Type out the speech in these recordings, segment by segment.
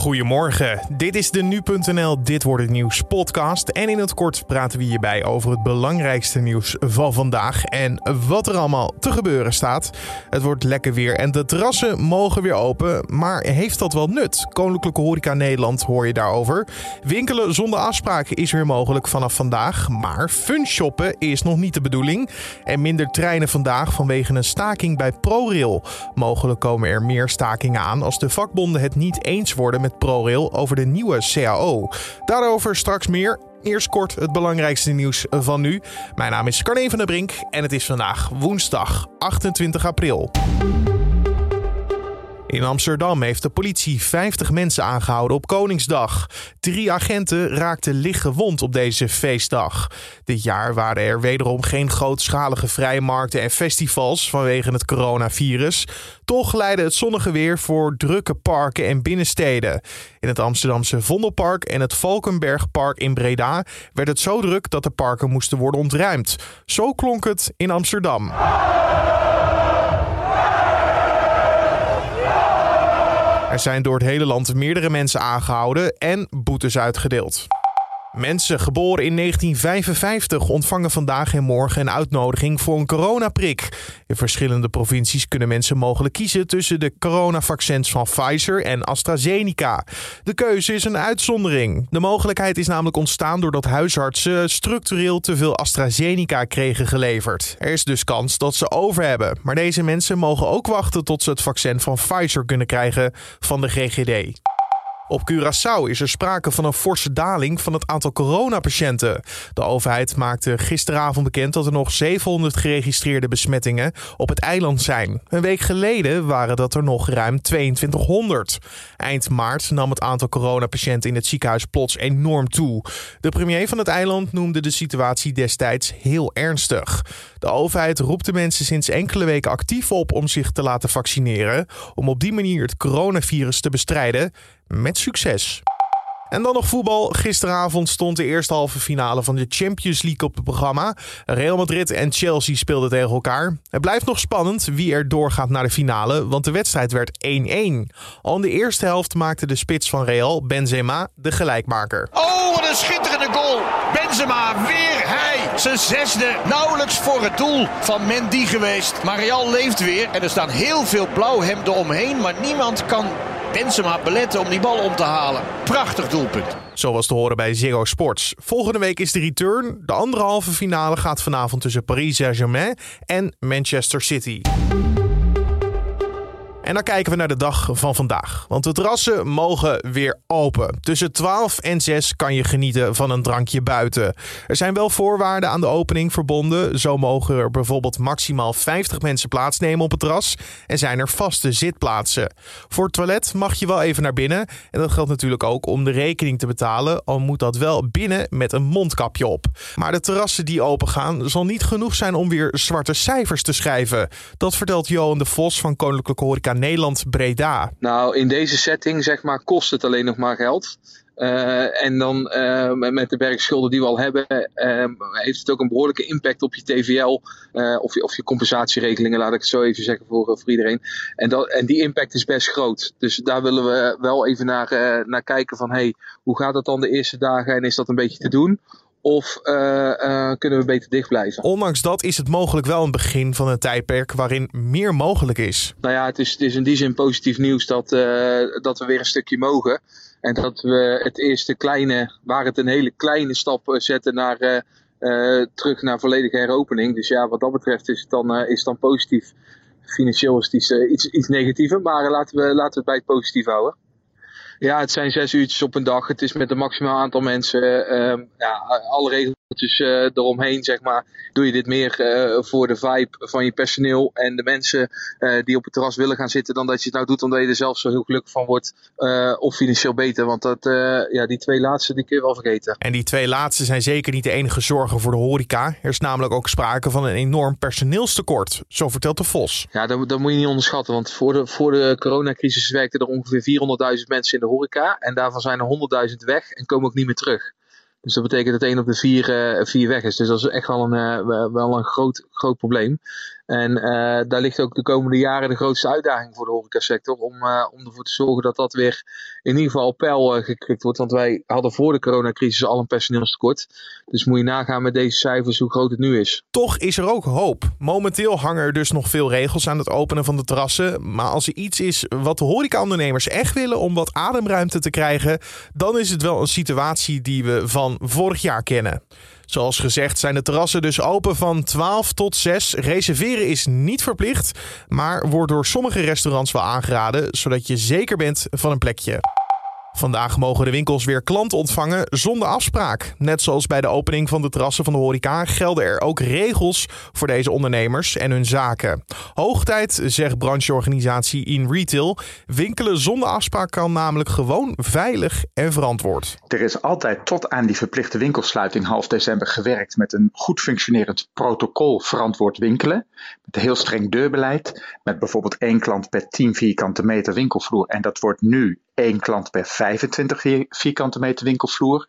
Goedemorgen, dit is de Nu.nl Dit Wordt Het Nieuws podcast. En in het kort praten we hierbij over het belangrijkste nieuws van vandaag en wat er allemaal te gebeuren staat. Het wordt lekker weer en de terrassen mogen weer open, maar heeft dat wel nut? Koninklijke Horeca Nederland hoor je daarover. Winkelen zonder afspraken is weer mogelijk vanaf vandaag, maar fun shoppen is nog niet de bedoeling. En minder treinen vandaag vanwege een staking bij ProRail. Mogelijk komen er meer stakingen aan als de vakbonden het niet eens worden met ProRail over de nieuwe CAO. Daarover straks meer. Eerst kort het belangrijkste nieuws van nu. Mijn naam is Carne van der Brink en het is vandaag woensdag 28 april. In Amsterdam heeft de politie 50 mensen aangehouden op Koningsdag. Drie agenten raakten licht gewond op deze feestdag. Dit jaar waren er wederom geen grootschalige vrijmarkten en festivals vanwege het coronavirus. Toch leidde het zonnige weer voor drukke parken en binnensteden. In het Amsterdamse Vondelpark en het Valkenbergpark in Breda werd het zo druk dat de parken moesten worden ontruimd. Zo klonk het in Amsterdam. Er zijn door het hele land meerdere mensen aangehouden en boetes uitgedeeld. Mensen geboren in 1955 ontvangen vandaag en morgen een uitnodiging voor een coronaprik. In verschillende provincies kunnen mensen mogelijk kiezen tussen de coronavaccins van Pfizer en AstraZeneca. De keuze is een uitzondering. De mogelijkheid is namelijk ontstaan doordat huisartsen structureel te veel AstraZeneca kregen geleverd. Er is dus kans dat ze over hebben. Maar deze mensen mogen ook wachten tot ze het vaccin van Pfizer kunnen krijgen van de GGD. Op Curaçao is er sprake van een forse daling van het aantal coronapatiënten. De overheid maakte gisteravond bekend dat er nog 700 geregistreerde besmettingen op het eiland zijn. Een week geleden waren dat er nog ruim 2200. Eind maart nam het aantal coronapatiënten in het ziekenhuis plots enorm toe. De premier van het eiland noemde de situatie destijds heel ernstig. De overheid roept de mensen sinds enkele weken actief op om zich te laten vaccineren, om op die manier het coronavirus te bestrijden met succes. En dan nog voetbal. Gisteravond stond de eerste halve finale van de Champions League op het programma. Real Madrid en Chelsea speelden tegen elkaar. Het blijft nog spannend wie er doorgaat naar de finale, want de wedstrijd werd 1-1. Al in de eerste helft maakte de spits van Real, Benzema, de gelijkmaker. Oh, wat een schitterende goal! Benzema, weer hij! Zijn zesde, nauwelijks voor het doel van Mendy geweest. Maar Real leeft weer en er staan heel veel blauwhemden omheen, maar niemand kan Benzema beletten om die bal om te halen. Prachtig doelpunt. Zo was te horen bij Zero Sports. Volgende week is de return. De andere halve finale gaat vanavond tussen Paris Saint-Germain en Manchester City. En dan kijken we naar de dag van vandaag. Want de terrassen mogen weer open. Tussen 12 en 6 kan je genieten van een drankje buiten. Er zijn wel voorwaarden aan de opening verbonden. Zo mogen er bijvoorbeeld maximaal 50 mensen plaatsnemen op het terras. En zijn er vaste zitplaatsen. Voor het toilet mag je wel even naar binnen. En dat geldt natuurlijk ook om de rekening te betalen. Al moet dat wel binnen met een mondkapje op. Maar de terrassen die open gaan, zal niet genoeg zijn om weer zwarte cijfers te schrijven. Dat vertelt Johan de Vos van Koninklijke Horeca Nederland-Breda. Nou, in deze setting zeg maar kost het alleen nog maar geld. Uh, en dan uh, met de werkschulden die we al hebben, uh, heeft het ook een behoorlijke impact op je TVL of, je, of je compensatieregelingen, laat ik het zo even zeggen voor, iedereen. En, dat, en die impact is best groot. Dus daar willen we wel even naar, naar kijken van hey, hoe gaat het dan de eerste dagen en is dat een beetje te doen? Of uh, uh, kunnen we beter dicht blijven? Ondanks dat is het mogelijk wel een begin van een tijdperk waarin meer mogelijk is. Nou ja, het is, het is in die zin positief nieuws dat, uh, dat we weer een stukje mogen. En dat we het eerste kleine, waar het een hele kleine stap zetten naar, terug naar volledige heropening. Dus ja, wat dat betreft is het dan, is het dan positief. Financieel is het iets, iets, iets negatiever, maar laten we, laten we het bij het positief houden. Ja, het zijn zes uurtjes op een dag. Het is met een maximaal aantal mensen. Uh, ja, alle regeltjes uh, eromheen, zeg maar. Doe je dit meer uh, voor de vibe van je personeel en de mensen uh, die op het terras willen gaan zitten, dan dat je het nou doet omdat je er zelf zo heel gelukkig van wordt. of financieel beter. Want dat, ja, die twee laatste die kun je wel vergeten. En die twee laatste zijn zeker niet de enige zorgen voor de horeca. Er is namelijk ook sprake van een enorm personeelstekort. Zo vertelt de Vos. Ja, dat, dat moet je niet onderschatten. Want voor de, voor de coronacrisis werkten er ongeveer 400.000 mensen in de horeca. En daarvan zijn er 100.000 weg en komen ook niet meer terug. Dus dat betekent dat één op de vier, uh, vier weg is. Dus dat is echt wel een, uh, wel een groot, groot probleem. En uh, daar ligt ook de komende jaren de grootste uitdaging voor de horecasector. Om, uh, om ervoor te zorgen dat dat weer in ieder geval op peil uh, gekrikt wordt. Want wij hadden voor de coronacrisis al een personeelstekort. Dus moet je nagaan met deze cijfers hoe groot het nu is. Toch is er ook hoop. Momenteel hangen er dus nog veel regels aan het openen van de terrassen. Maar als er iets is wat de horecaondernemers echt willen om wat ademruimte te krijgen, dan is het wel een situatie die we van vorig jaar kennen. Zoals gezegd zijn de terrassen dus open van 12 tot 6. Reserveren is niet verplicht, maar wordt door sommige restaurants wel aangeraden, zodat je zeker bent van een plekje. Vandaag mogen de winkels weer klanten ontvangen zonder afspraak. Net zoals bij de opening van de terrassen van de horeca gelden er ook regels voor deze ondernemers en hun zaken. Hoogtijd, zegt brancheorganisatie In Retail. Winkelen zonder afspraak kan namelijk gewoon veilig en verantwoord. Er is altijd tot aan die verplichte winkelsluiting half december gewerkt met een goed functionerend protocol verantwoord winkelen. Met heel streng deurbeleid. Met bijvoorbeeld één klant per 10 vierkante meter winkelvloer. En dat wordt nu één klant per 25 vierkante meter winkelvloer.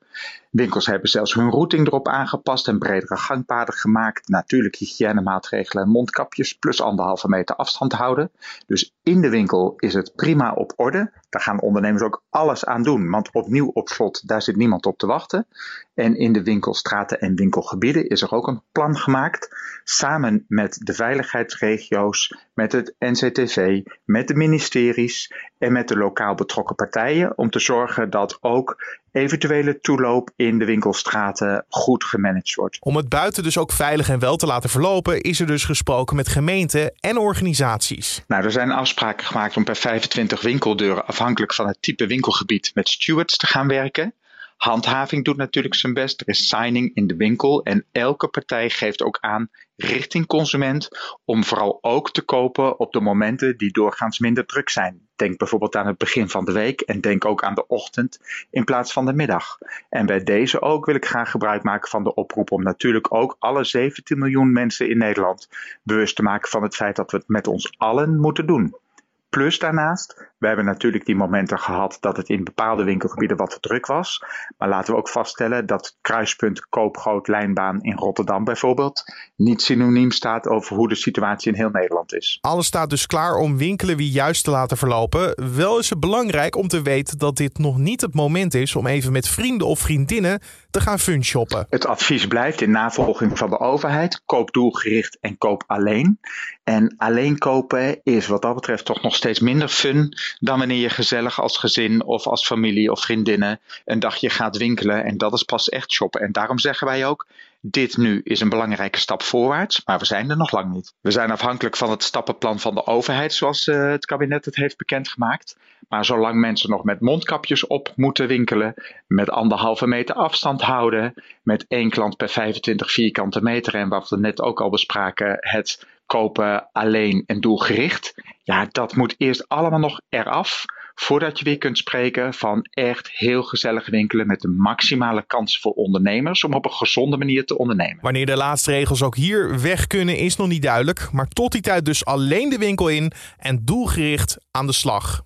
Winkels hebben zelfs hun routing erop aangepast en bredere gangpaden gemaakt. Natuurlijk hygiënemaatregelen en mondkapjes plus anderhalve meter afstand houden. Dus in de winkel is het prima op orde. Daar gaan ondernemers ook alles aan doen, want opnieuw op slot, daar zit niemand op te wachten. En in de winkelstraten en winkelgebieden is er ook een plan gemaakt, samen met de veiligheidsregio's, met het NCTV, met de ministeries en met de lokaal betrokken partijen, om te zorgen dat ook eventuele toeloop in de winkelstraten goed gemanaged wordt. Om het buiten dus ook veilig en wel te laten verlopen, is er dus gesproken met gemeenten en organisaties. Nou, er zijn afspraken gemaakt om per 25 winkeldeuren, afhankelijk van het type winkelgebied, met stewards te gaan werken. Handhaving doet natuurlijk zijn best. Er is signing in de winkel en elke partij geeft ook aan richting consument om vooral ook te kopen op de momenten die doorgaans minder druk zijn. Denk bijvoorbeeld aan het begin van de week en denk ook aan de ochtend in plaats van de middag. En bij deze ook wil ik graag gebruik maken van de oproep om natuurlijk ook alle 17 miljoen mensen in Nederland bewust te maken van het feit dat we het met ons allen moeten doen. Plus daarnaast, we hebben natuurlijk die momenten gehad dat het in bepaalde winkelgebieden wat druk was. Maar laten we ook vaststellen dat kruispunt Koopgroot-Lijnbaan in Rotterdam bijvoorbeeld niet synoniem staat over hoe de situatie in heel Nederland is. Alles staat dus klaar om winkelen wie juist te laten verlopen. Wel is het belangrijk om te weten dat dit nog niet het moment is om even met vrienden of vriendinnen te gaan fun shoppen. Het advies blijft in navolging van de overheid: koop doelgericht en koop alleen. En alleen kopen is wat dat betreft toch nog steeds minder fun dan wanneer je gezellig als gezin of als familie of vriendinnen een dagje gaat winkelen. En dat is pas echt shoppen. En daarom zeggen wij ook, dit nu is een belangrijke stap voorwaarts, maar we zijn er nog lang niet. We zijn afhankelijk van het stappenplan van de overheid, zoals uh, het kabinet het heeft bekendgemaakt. Maar zolang mensen nog met mondkapjes op moeten winkelen, met anderhalve meter afstand houden, met één klant per 25 vierkante meter en wat we net ook al bespraken, het kopen alleen en doelgericht. Ja, dat moet eerst allemaal nog eraf voordat je weer kunt spreken van echt heel gezellig winkelen met de maximale kansen voor ondernemers om op een gezonde manier te ondernemen. Wanneer de laatste regels ook hier weg kunnen is nog niet duidelijk, maar tot die tijd dus alleen de winkel in en doelgericht aan de slag.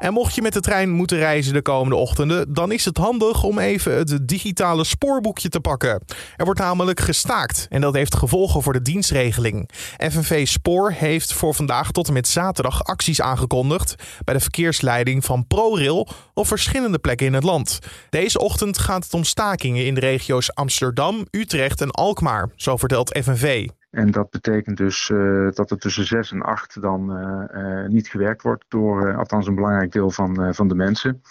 En mocht je met de trein moeten reizen de komende ochtenden, dan is het handig om even het digitale spoorboekje te pakken. Er wordt namelijk gestaakt en dat heeft gevolgen voor de dienstregeling. FNV Spoor heeft voor vandaag tot en met zaterdag acties aangekondigd bij de verkeersleiding van ProRail op verschillende plekken in het land. Deze ochtend gaat het om stakingen in de regio's Amsterdam, Utrecht en Alkmaar, zo vertelt FNV. En dat betekent dus uh, dat er tussen 6 en 8 dan uh, uh, niet gewerkt wordt door althans een belangrijk deel van, van de mensen.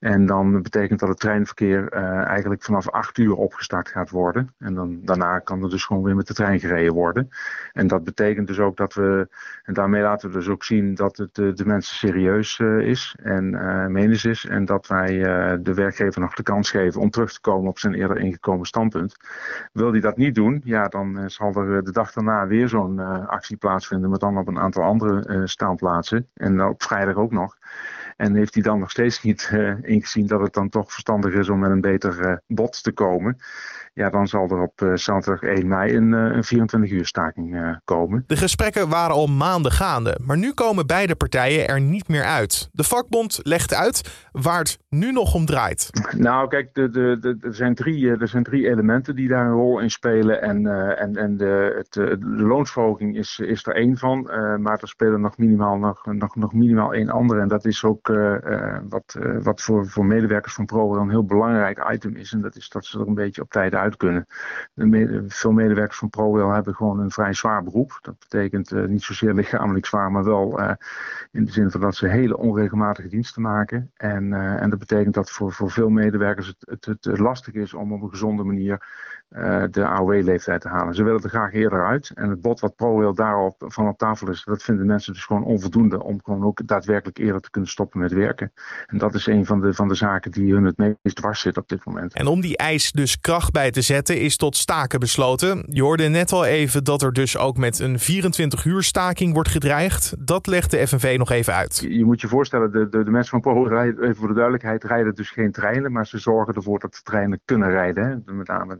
En dan betekent dat het treinverkeer uh, eigenlijk vanaf 8 uur opgestart gaat worden. En dan, daarna kan er dus gewoon weer met de trein gereden worden. En dat betekent dus ook dat we, en daarmee laten we dus ook zien dat het de, de mensen serieus uh, is en uh, menens is. En dat wij de werkgever nog de kans geven om terug te komen op zijn eerder ingekomen standpunt. Wil hij dat niet doen, ja, dan zal er de dag daarna weer zo'n actie plaatsvinden, maar dan op een aantal andere staanplaatsen. En op vrijdag ook nog. En heeft hij dan nog steeds niet uh, ingezien dat het dan toch verstandig is om met een beter uh, bod te komen. ja, dan zal er op zaterdag 1 mei een, een 24 uur staking komen. De gesprekken waren al maanden gaande, maar nu komen beide partijen er niet meer uit. De vakbond legt uit waar het nu nog om draait. Nou, kijk, de, de, de, er, zijn drie, er zijn drie elementen die daar een rol in spelen. En, en, en de, het, de loonsverhoging is, is er één van. maar er spelen nog minimaal, nog, nog, nog minimaal één andere. En dat is ook wat, wat voor, voor medewerkers van ProRail een heel belangrijk item is. En dat is dat ze er een beetje op tijd uit kunnen. Veel medewerkers van ProRail hebben gewoon een vrij zwaar beroep. Dat betekent niet zozeer lichamelijk zwaar, maar wel in de zin van dat ze hele onregelmatige diensten maken. En, en dat betekent dat voor, voor veel medewerkers het, het, het lastig is om op een gezonde manier uh, de AOW-leeftijd te halen. Ze willen er graag eerder uit. En het bod wat ProRail daarop van op tafel is, dat vinden mensen dus gewoon onvoldoende om gewoon ook daadwerkelijk eerder te kunnen stoppen met werken. En dat is een van de, van de zaken die hun het meest dwars zit op dit moment. En om die eis dus kracht bij te zetten, is tot staken besloten. Je hoorde net al even dat er dus ook met een 24 uur staking wordt gedreigd. Dat legt de FNV nog even uit. Je moet je voorstellen, de, de, de mensen van ProRail, even voor de duidelijkheid, rijden dus geen treinen, maar ze zorgen ervoor dat de treinen kunnen rijden. Hè. Met name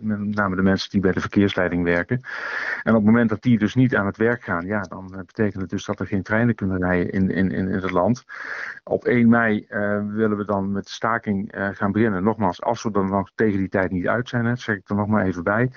met name de mensen die bij de verkeersleiding werken. En op het moment dat die dus niet aan het werk gaan, ja, dan eh, betekent het dus dat er geen treinen kunnen rijden in, in, in, het land. Op 1 mei uh, willen we dan met de staking uh, gaan beginnen. Nogmaals, als we dan tegen die tijd niet uit zijn, zeg ik er nog maar even bij.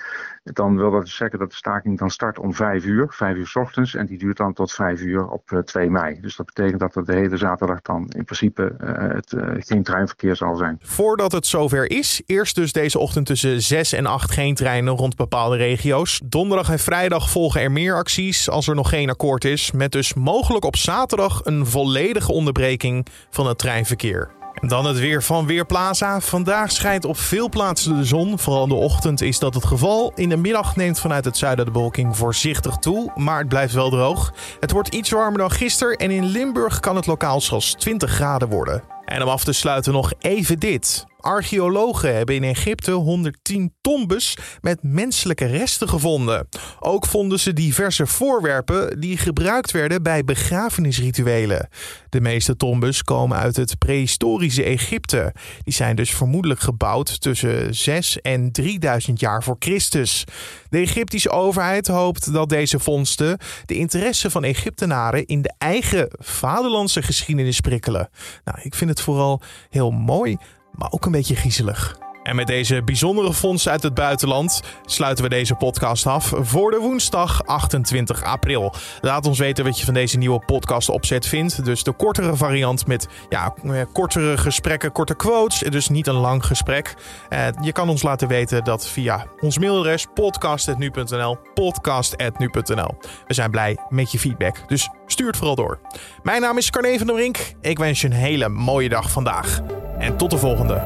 Dan wil dat dus zeggen dat de staking dan start om 5 uur, 5 uur s ochtends. En die duurt dan tot 5 uur op uh, 2 mei. Dus dat betekent dat er de hele zaterdag dan in principe het, geen treinverkeer zal zijn. Voordat het zover is, eerst dus deze ochtend tussen 6 en 8 geen treinen rond bepaalde regio's. Donderdag en vrijdag volgen er meer acties als er nog geen akkoord is. Met dus mogelijk op zaterdag een volledige onderbreking van het treinverkeer. En dan het weer van Weerplaza. Vandaag schijnt op veel plaatsen de zon. Vooral in de ochtend is dat het geval. In de middag neemt vanuit het zuiden de bewolking voorzichtig toe. Maar het blijft wel droog. Het wordt iets warmer dan gisteren. En in Limburg kan het lokaal zelfs 20 graden worden. En om af te sluiten nog even dit. Archeologen hebben in Egypte 110 tombes met menselijke resten gevonden. Ook vonden ze diverse voorwerpen die gebruikt werden bij begrafenisrituelen. De meeste tombes komen uit het prehistorische Egypte. Die zijn dus vermoedelijk gebouwd tussen 6 en 3000 jaar voor Christus. De Egyptische overheid hoopt dat deze vondsten de interesse van Egyptenaren in de eigen vaderlandse geschiedenis prikkelen. Nou, ik vind het vooral heel mooi maar ook een beetje griezelig. En met deze bijzondere fonds uit het buitenland sluiten we deze podcast af voor de woensdag 28 april. Laat ons weten wat je van deze nieuwe podcast opzet vindt. Dus de kortere variant met ja, kortere gesprekken, korte quotes. Dus niet een lang gesprek. Eh, je kan ons laten weten dat via ons mailadres podcast.nu.nl podcast.nu.nl We zijn blij met je feedback, dus stuur het vooral door. Mijn naam is Carne van der Brink. Ik wens je een hele mooie dag vandaag. En tot de volgende.